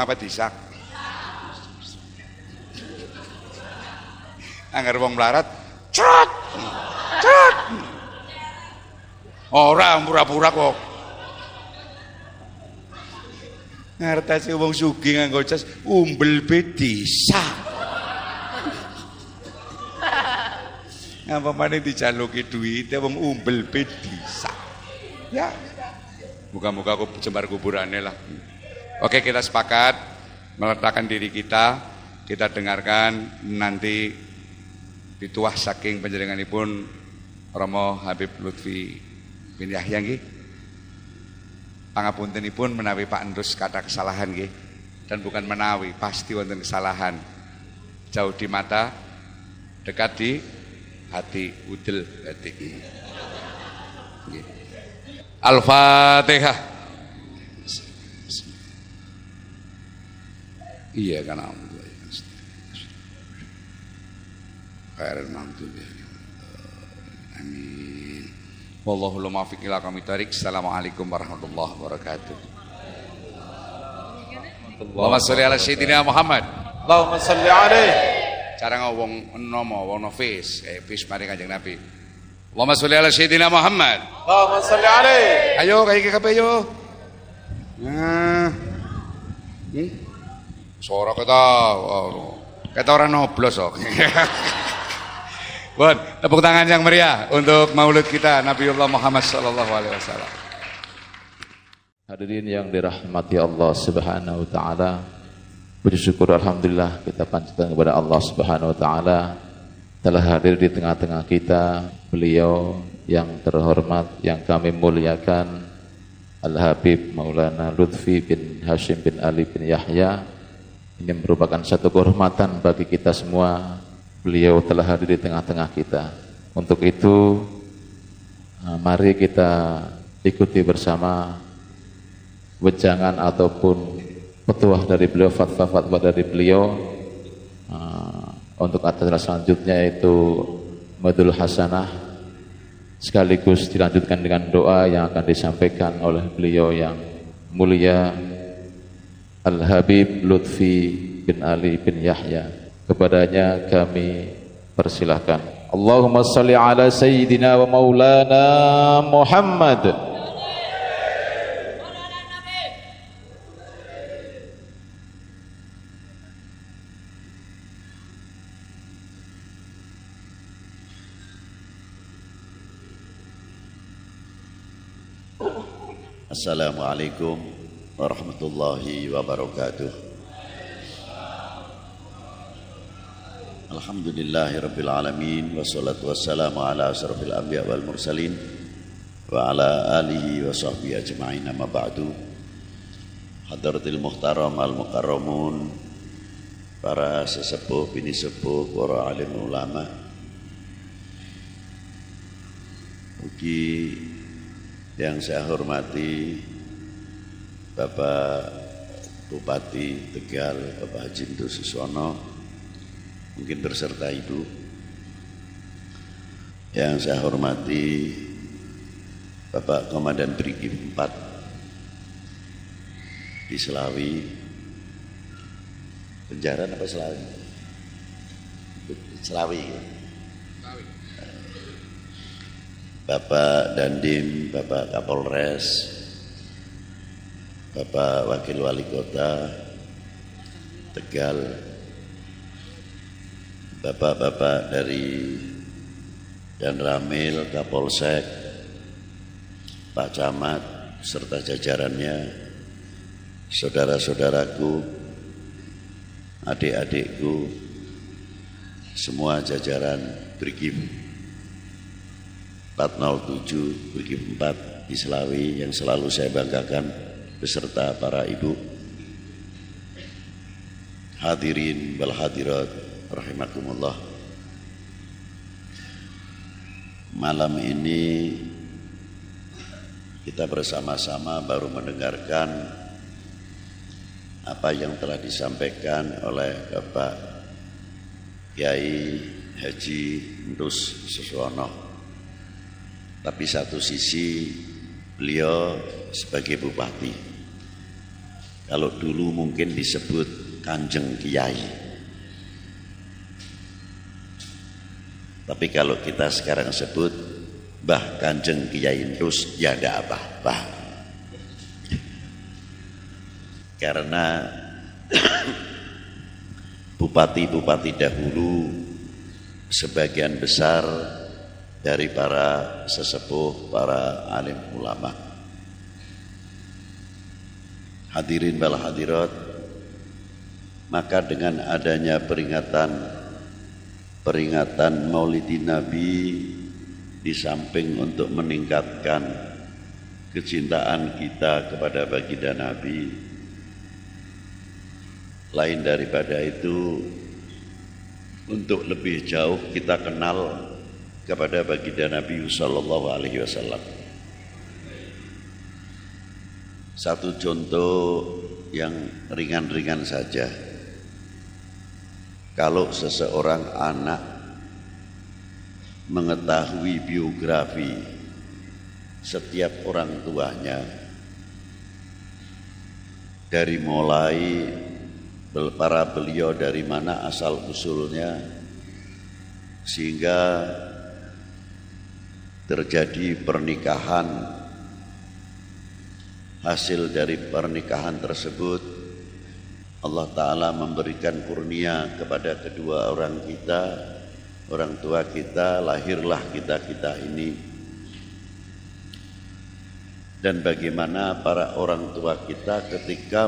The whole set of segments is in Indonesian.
Ngapa disak? Angger wong melarat, cerot. Cerot. Ora pura-pura kok. Ngertesi wong sugih nganggo jas umbel be disak. Ngapa maneh dijaluki duit wong umbel be disak. Ya. Muka-muka aku jembar kuburannya lah. Oke kita sepakat meletakkan diri kita, kita dengarkan nanti dituah saking pun Romo Habib Lutfi bin Yahya nggih. Pangapuntenipun menawi Pak Endus kata kesalahan nggih dan bukan menawi, pasti wonten kesalahan. Jauh di mata, dekat di hati, udel hati. Iya kan Khairul Amin. Wallahu muwaffiq ila kami tarik. Assalamualaikum warahmatullahi wabarakatuh. Allahumma sholli ala sayyidina Muhammad. Allahumma sholli alaihi. Cara ngomong nomo wong face, eh face mari Kanjeng Nabi. Allahumma sholli ala sayyidina Muhammad. Allahumma sholli alaihi. Ayo kayak kabeh yo. Nah. Hmm? Suara kata oh, kata orang noblos kok. Buat tepuk tangan yang meriah untuk maulid kita Nabiullah Muhammad sallallahu alaihi wasallam. Hadirin yang dirahmati Allah Subhanahu wa taala. Puji syukur alhamdulillah kita panjatkan kepada Allah Subhanahu wa taala telah hadir di tengah-tengah kita beliau yang terhormat yang kami muliakan Al-Habib Maulana Lutfi bin Hashim bin Ali bin Yahya ini merupakan satu kehormatan bagi kita semua. Beliau telah hadir di tengah-tengah kita. Untuk itu uh, mari kita ikuti bersama wejangan ataupun petuah dari beliau fatwa-fatwa dari beliau. Uh, untuk acara selanjutnya itu Madul Hasanah sekaligus dilanjutkan dengan doa yang akan disampaikan oleh beliau yang mulia Al-Habib Lutfi bin Ali bin Yahya. Kepadanya kami persilahkan. Allahumma salli ala sayyidina wa maulana Muhammad. Assalamualaikum warahmatullahi wabarakatuh. Alhamdulillahi rabbil alamin Wassalatu wassalamu ala asrafil anbiya wal mursalin Wa ala alihi wa sahbihi ajma'in amma ba'du. Hadratil muhtaram al mukarramun Para sesepuh, bini sepuh, para alim ulama. Ugi yang saya hormati Bapak Bupati Tegal Bapak Haji Susono mungkin berserta Ibu. Yang saya hormati Bapak Komandan Brigif 4 di Selawi. Penjara apa Selawi. Selawi. Bapak Dandim, Bapak Kapolres, Bapak Wakil Wali Kota Tegal, Bapak-bapak dari Dan Ramil, Kapolsek, Pak Camat, serta jajarannya, saudara-saudaraku, adik-adikku, semua jajaran Brigif 407 Brigif 4 di Selawi yang selalu saya banggakan beserta para ibu. Hadirin wal hadirat rahimakumullah. Malam ini kita bersama-sama baru mendengarkan apa yang telah disampaikan oleh Bapak Kiai Haji Ndus Suswono tapi satu sisi beliau sebagai bupati Kalau dulu mungkin disebut Kanjeng Kiai. Tapi kalau kita sekarang sebut Mbah Kanjeng Kiai Indus ya ada apa-apa. Karena bupati-bupati dahulu sebagian besar dari para sesepuh, para alim ulama Hadirin wal hadirat Maka dengan adanya peringatan Peringatan maulidin Nabi Di samping untuk meningkatkan Kecintaan kita kepada baginda Nabi Lain daripada itu Untuk lebih jauh kita kenal kepada baginda Nabi Sallallahu Alaihi Wasallam satu contoh yang ringan-ringan saja. Kalau seseorang anak mengetahui biografi setiap orang tuanya dari mulai para beliau dari mana asal usulnya sehingga terjadi pernikahan hasil dari pernikahan tersebut Allah Ta'ala memberikan kurnia kepada kedua orang kita orang tua kita lahirlah kita-kita ini. Dan bagaimana para orang tua kita ketika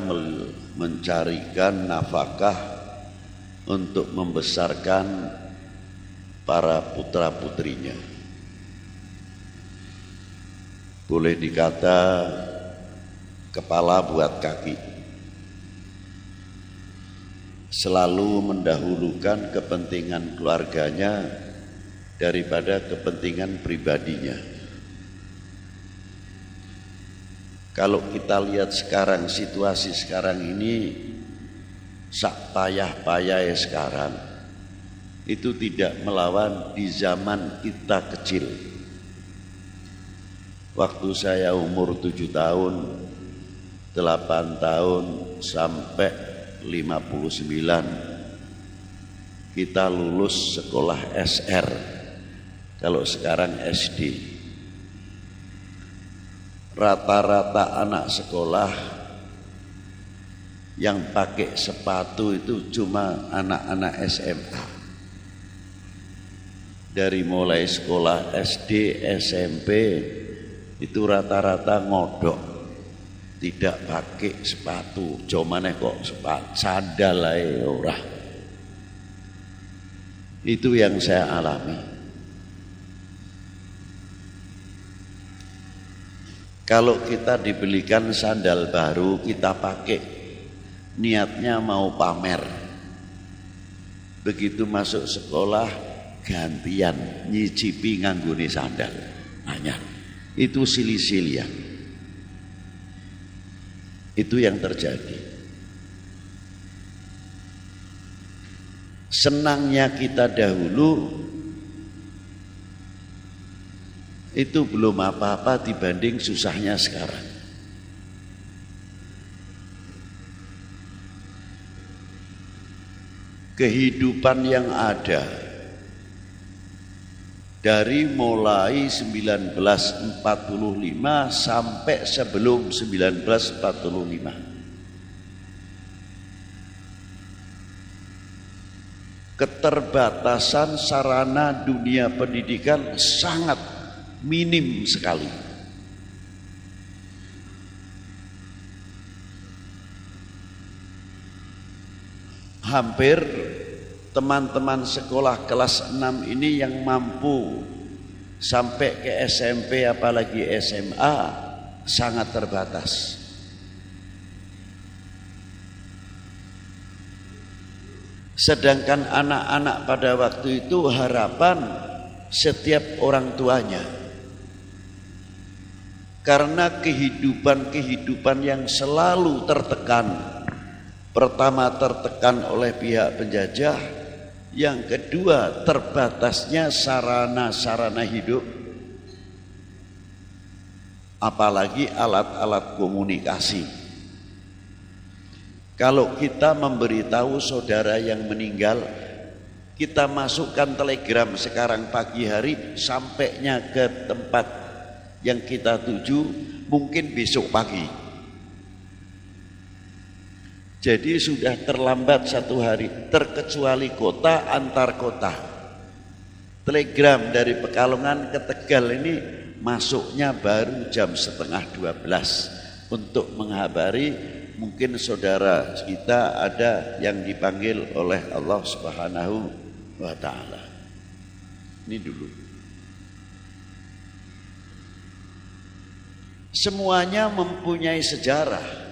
mencarikan nafkah untuk membesarkan para putra putrinya boleh dikata kepala buat kaki. Selalu mendahulukan kepentingan keluarganya daripada kepentingan pribadinya. Kalau kita lihat sekarang situasi sekarang ini sak payah-payah sekarang itu tidak melawan di zaman kita kecil. Waktu saya umur tujuh tahun 8 tahun sampai 59 kita lulus sekolah SR kalau sekarang SD rata-rata anak sekolah yang pakai sepatu itu cuma anak-anak SMA dari mulai sekolah SD SMP itu rata-rata ngodok tidak pakai sepatu. Cuman kok sepatu? Sandal ora. Itu yang saya alami. Kalau kita dibelikan sandal baru kita pakai. Niatnya mau pamer. Begitu masuk sekolah gantian nyicipi ngangguni sandal. Banyak. Itu silih-silih ya itu yang terjadi. Senangnya kita dahulu itu belum apa-apa dibanding susahnya sekarang. Kehidupan yang ada dari mulai 1945 sampai sebelum 1945. Keterbatasan sarana dunia pendidikan sangat minim sekali. Hampir teman-teman sekolah kelas 6 ini yang mampu sampai ke SMP apalagi SMA sangat terbatas. Sedangkan anak-anak pada waktu itu harapan setiap orang tuanya. Karena kehidupan-kehidupan yang selalu tertekan. Pertama tertekan oleh pihak penjajah, yang kedua, terbatasnya sarana-sarana hidup. Apalagi alat-alat komunikasi. Kalau kita memberitahu saudara yang meninggal, kita masukkan telegram sekarang pagi hari sampainya ke tempat yang kita tuju mungkin besok pagi. Jadi sudah terlambat satu hari, terkecuali kota antar kota. Telegram dari Pekalongan ke Tegal ini masuknya baru jam setengah 12 untuk menghabari mungkin saudara kita ada yang dipanggil oleh Allah Subhanahu wa taala. Ini dulu. Semuanya mempunyai sejarah.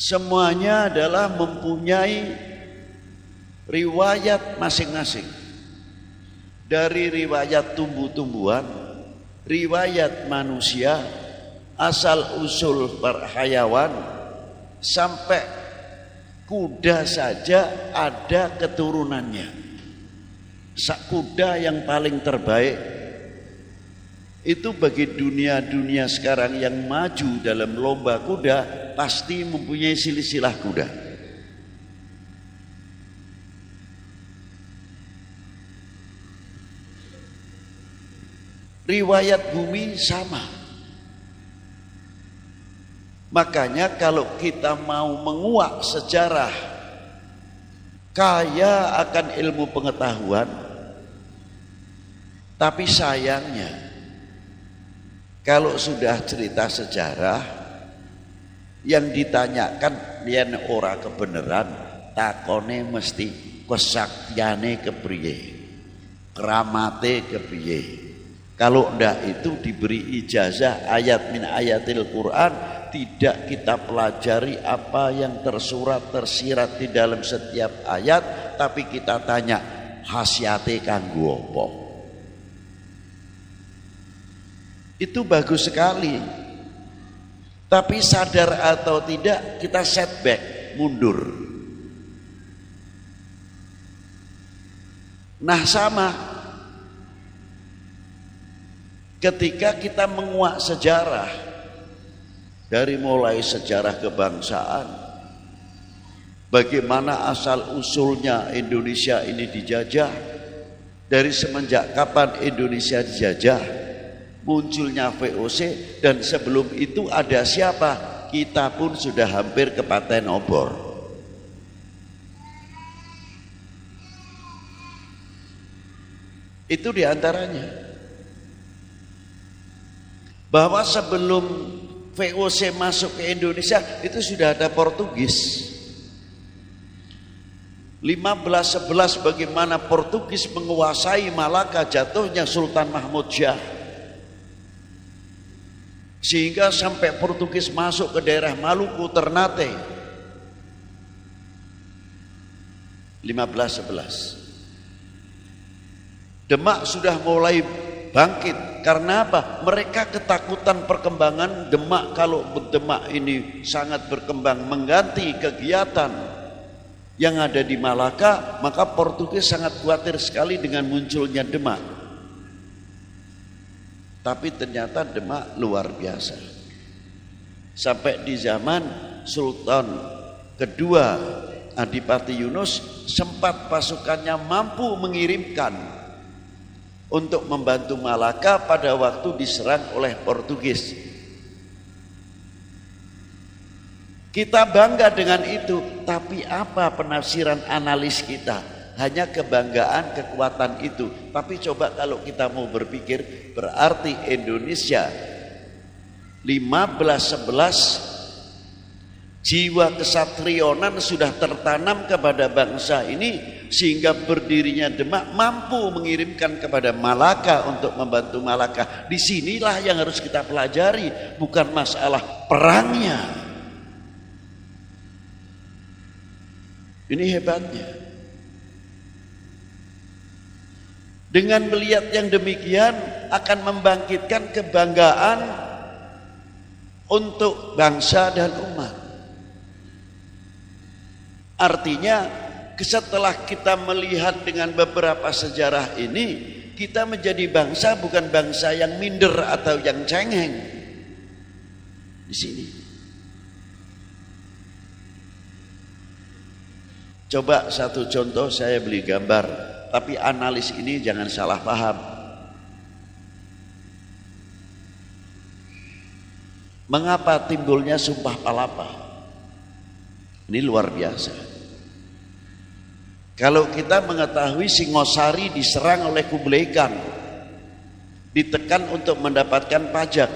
Semuanya adalah mempunyai riwayat masing-masing. Dari riwayat tumbuh-tumbuhan, riwayat manusia, asal usul perhayawan, sampai kuda saja ada keturunannya. Sak kuda yang paling terbaik itu bagi dunia-dunia sekarang yang maju dalam lomba kuda pasti mempunyai silsilah kuda. Riwayat bumi sama. Makanya kalau kita mau menguak sejarah kaya akan ilmu pengetahuan tapi sayangnya kalau sudah cerita sejarah yang ditanyakan yen ora kebenaran takone mesti kesaktiane kepriye? Keramate kepriye? Kalau ndak itu diberi ijazah ayat min ayatil Quran tidak kita pelajari apa yang tersurat tersirat di dalam setiap ayat tapi kita tanya khasiate kanggo apa itu bagus sekali tapi sadar atau tidak kita setback, mundur. Nah sama ketika kita menguak sejarah dari mulai sejarah kebangsaan bagaimana asal usulnya Indonesia ini dijajah dari semenjak kapan Indonesia dijajah munculnya VOC dan sebelum itu ada siapa? Kita pun sudah hampir ke paten obor itu di antaranya bahwa sebelum VOC masuk ke Indonesia itu sudah ada Portugis. 15-11 bagaimana Portugis menguasai Malaka jatuhnya Sultan Mahmud Shah sehingga sampai Portugis masuk ke daerah Maluku Ternate. 15-11 Demak sudah mulai bangkit. Karena apa? Mereka ketakutan perkembangan Demak kalau Demak ini sangat berkembang mengganti kegiatan yang ada di Malaka maka Portugis sangat khawatir sekali dengan munculnya Demak tapi ternyata Demak luar biasa. Sampai di zaman Sultan kedua Adipati Yunus sempat pasukannya mampu mengirimkan untuk membantu Malaka pada waktu diserang oleh Portugis. Kita bangga dengan itu, tapi apa penafsiran analis kita? Hanya kebanggaan kekuatan itu. Tapi coba kalau kita mau berpikir berarti Indonesia 15 11 jiwa kesatrionan sudah tertanam kepada bangsa ini sehingga berdirinya Demak mampu mengirimkan kepada Malaka untuk membantu Malaka. Di sinilah yang harus kita pelajari, bukan masalah perangnya. Ini hebatnya. Dengan melihat yang demikian akan membangkitkan kebanggaan untuk bangsa dan umat. Artinya setelah kita melihat dengan beberapa sejarah ini, kita menjadi bangsa bukan bangsa yang minder atau yang cengeng. Di sini. Coba satu contoh saya beli gambar, tapi analis ini jangan salah paham. Mengapa timbulnya sumpah palapa? Ini luar biasa. Kalau kita mengetahui Singosari diserang oleh Kublai Khan, ditekan untuk mendapatkan pajak.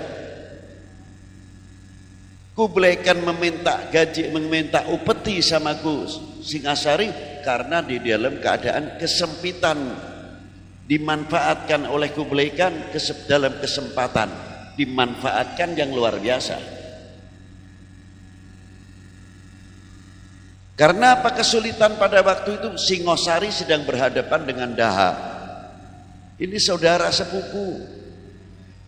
Kublai Khan meminta gaji, meminta upeti sama Gus Singasari karena di dalam keadaan kesempitan dimanfaatkan oleh Kublai Khan dalam kesempatan dimanfaatkan yang luar biasa. Karena apa kesulitan pada waktu itu? Singosari sedang berhadapan dengan Daha. Ini saudara sepupu.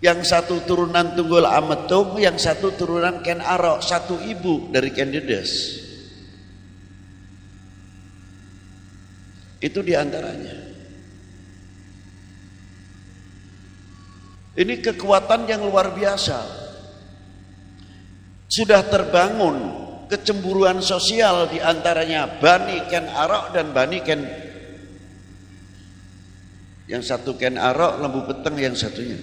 Yang satu turunan Tunggul Ametung yang satu turunan Ken Arok satu ibu dari Ken Dedes Itu di antaranya. Ini kekuatan yang luar biasa. Sudah terbangun kecemburuan sosial di antaranya Bani Ken Arok dan Bani Ken yang satu Ken Arok, lembu peteng yang satunya.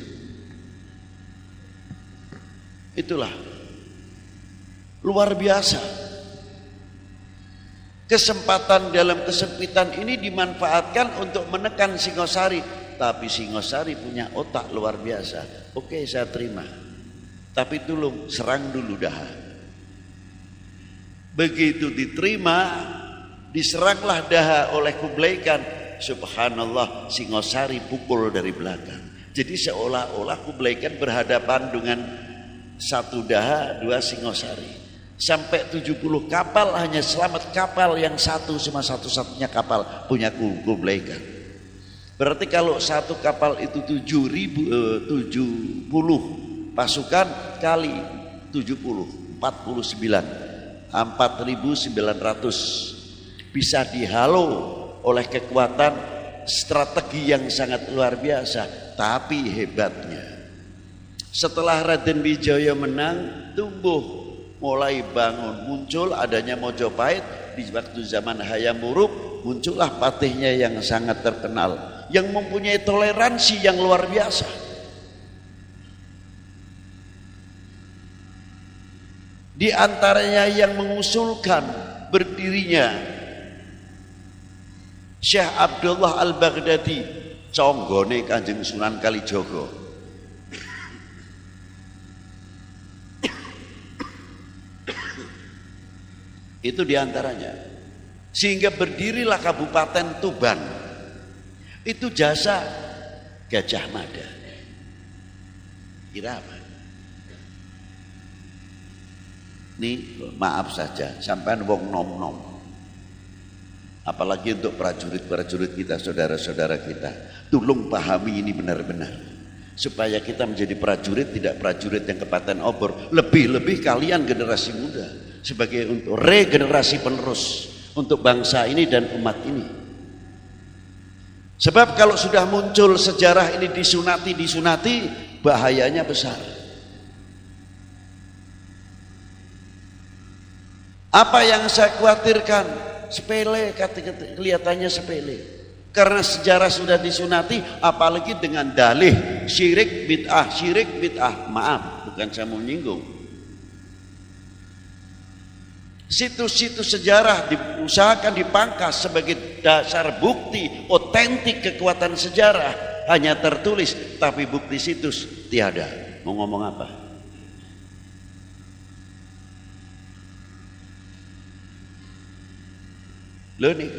Itulah luar biasa. Kesempatan dalam kesempitan ini dimanfaatkan untuk menekan Singosari. Tapi Singosari punya otak luar biasa. Oke saya terima. Tapi tolong serang dulu dah. Begitu diterima, diseranglah daha oleh Kublai Khan. Subhanallah Singosari pukul dari belakang. Jadi seolah-olah Kublai Khan berhadapan dengan satu daha, dua Singosari sampai 70 kapal hanya selamat kapal yang satu cuma satu-satunya kapal punya Kublai Khan. Berarti kalau satu kapal itu 7000 eh, 70 pasukan kali 70 49 4900 bisa dihalau oleh kekuatan strategi yang sangat luar biasa tapi hebatnya setelah Raden Wijaya menang tumbuh mulai bangun. Muncul adanya Mojopahit di waktu zaman Hayam Wuruk muncullah patihnya yang sangat terkenal yang mempunyai toleransi yang luar biasa. Di antaranya yang mengusulkan berdirinya Syekh Abdullah Al-Baghdadi conggone Kanjeng Sunan Kalijogo Itu di antaranya. Sehingga berdirilah Kabupaten Tuban. Itu jasa Gajah Mada. Kira apa? Ini maaf saja, sampai wong nom-nom. Apalagi untuk prajurit-prajurit kita, saudara-saudara kita. Tolong pahami ini benar-benar. Supaya kita menjadi prajurit, tidak prajurit yang kepaten obor. Lebih-lebih kalian generasi muda sebagai untuk regenerasi penerus untuk bangsa ini dan umat ini. Sebab kalau sudah muncul sejarah ini disunati disunati bahayanya besar. Apa yang saya khawatirkan sepele kelihatannya sepele. Karena sejarah sudah disunati apalagi dengan dalih syirik bid'ah syirik bid'ah maaf bukan saya mau menyinggung Situs-situs sejarah diusahakan dipangkas sebagai dasar bukti otentik kekuatan sejarah hanya tertulis tapi bukti situs tiada. Mau ngomong apa? Nih.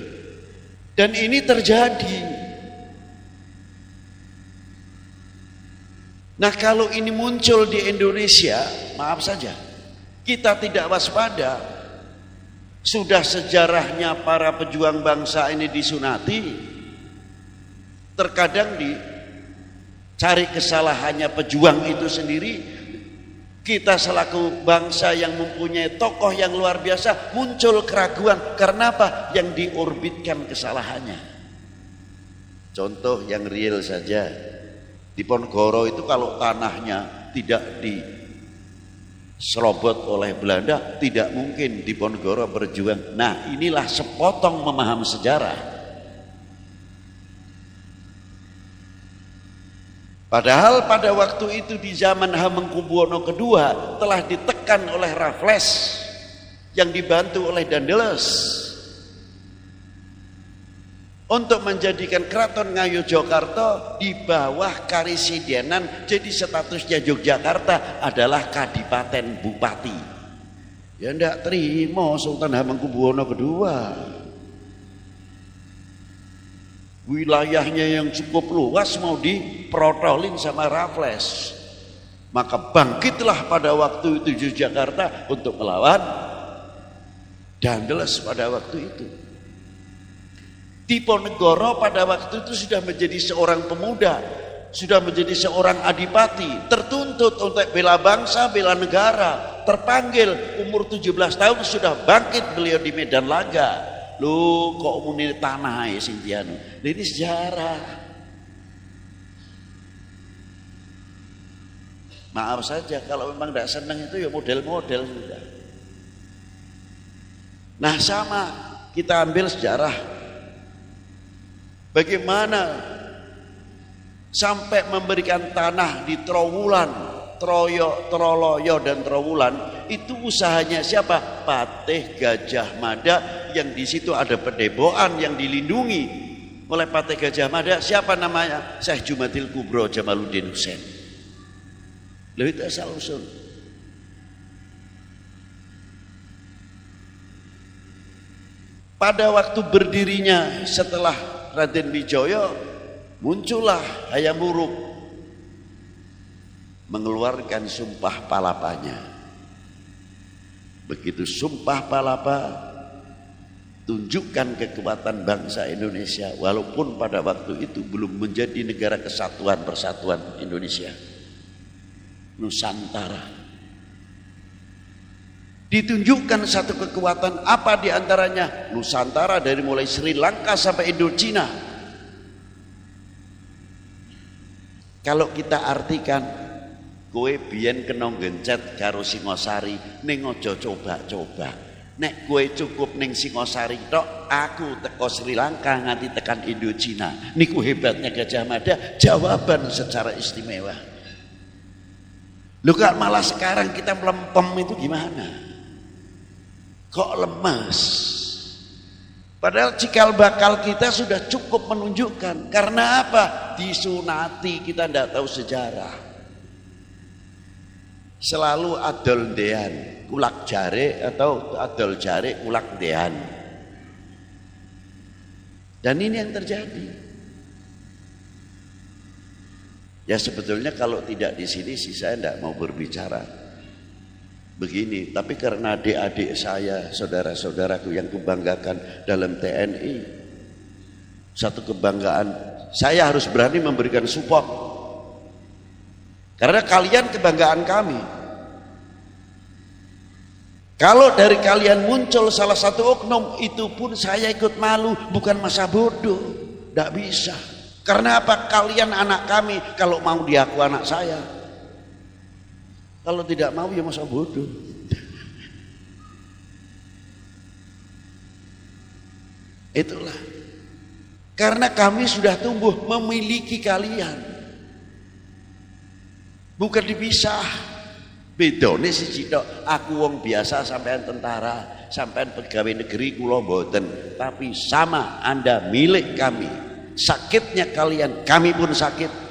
Dan ini terjadi. Nah kalau ini muncul di Indonesia, maaf saja, kita tidak waspada, sudah sejarahnya para pejuang bangsa ini disunati. Terkadang dicari kesalahannya pejuang itu sendiri. Kita selaku bangsa yang mempunyai tokoh yang luar biasa muncul keraguan. Karena apa? Yang diorbitkan kesalahannya. Contoh yang real saja. Di Ponegoro itu kalau tanahnya tidak di serobot oleh Belanda tidak mungkin Diponegoro berjuang. Nah inilah sepotong memaham sejarah. Padahal pada waktu itu di zaman Hamengkubuwono kedua telah ditekan oleh Raffles yang dibantu oleh Dandeles untuk menjadikan keraton Ngayogyakarta di bawah karisidenan jadi statusnya Yogyakarta adalah kadipaten bupati. Ya ndak terima Sultan Hamengkubuwono kedua. Wilayahnya yang cukup luas mau diprotolin sama Raffles. Maka bangkitlah pada waktu itu Yogyakarta untuk melawan Dandeles pada waktu itu Diponegoro pada waktu itu sudah menjadi seorang pemuda sudah menjadi seorang adipati tertuntut untuk bela bangsa bela negara terpanggil umur 17 tahun sudah bangkit beliau di Medan Laga Lu kok muni tanah ya Sintiano. Ini sejarah. Maaf saja kalau memang tidak senang itu ya model-model sudah. Nah sama kita ambil sejarah. Bagaimana sampai memberikan tanah di Trowulan, Troyo, Troloyo dan Trowulan itu usahanya siapa? Patih Gajah Mada yang di situ ada pedeboan yang dilindungi oleh Patih Gajah Mada. Siapa namanya? Syekh Jumatil Kubro Jamaluddin Hussein. Lalu itu asal usul. Pada waktu berdirinya setelah Raden Wijoyo muncullah Hayam Wuruk mengeluarkan sumpah palapanya. Begitu sumpah palapa tunjukkan kekuatan bangsa Indonesia walaupun pada waktu itu belum menjadi negara kesatuan persatuan Indonesia. Nusantara ditunjukkan satu kekuatan apa di antaranya Nusantara dari mulai Sri Lanka sampai Indochina kalau kita artikan kowe biyen kena gencet karo Singosari ning aja coba-coba Nek gue cukup ning Singosari tok, aku teko Sri Lanka nganti tekan Indochina. Niku hebatnya Gajah Mada, jawaban secara istimewa. Lu kak malah sekarang kita melempem itu gimana? Kok lemas? Padahal cikal bakal kita sudah cukup menunjukkan. Karena apa? Disunati kita tidak tahu sejarah. Selalu adol dean kulak jare atau adol jare kulak dean. Dan ini yang terjadi. Ya sebetulnya kalau tidak di sini sih saya tidak mau berbicara begini. Tapi karena adik-adik saya, saudara-saudaraku yang kubanggakan dalam TNI, satu kebanggaan, saya harus berani memberikan support. Karena kalian kebanggaan kami. Kalau dari kalian muncul salah satu oknum itu pun saya ikut malu bukan masa bodoh. Tidak bisa. Karena apa? Kalian anak kami kalau mau diaku anak saya. Kalau tidak mau ya masa bodoh. Itulah. Karena kami sudah tumbuh memiliki kalian. Bukan dipisah. Bedone siji tok, aku wong biasa sampean tentara, sampean pegawai negeri kula mboten, tapi sama Anda milik kami. Sakitnya kalian, kami pun sakit.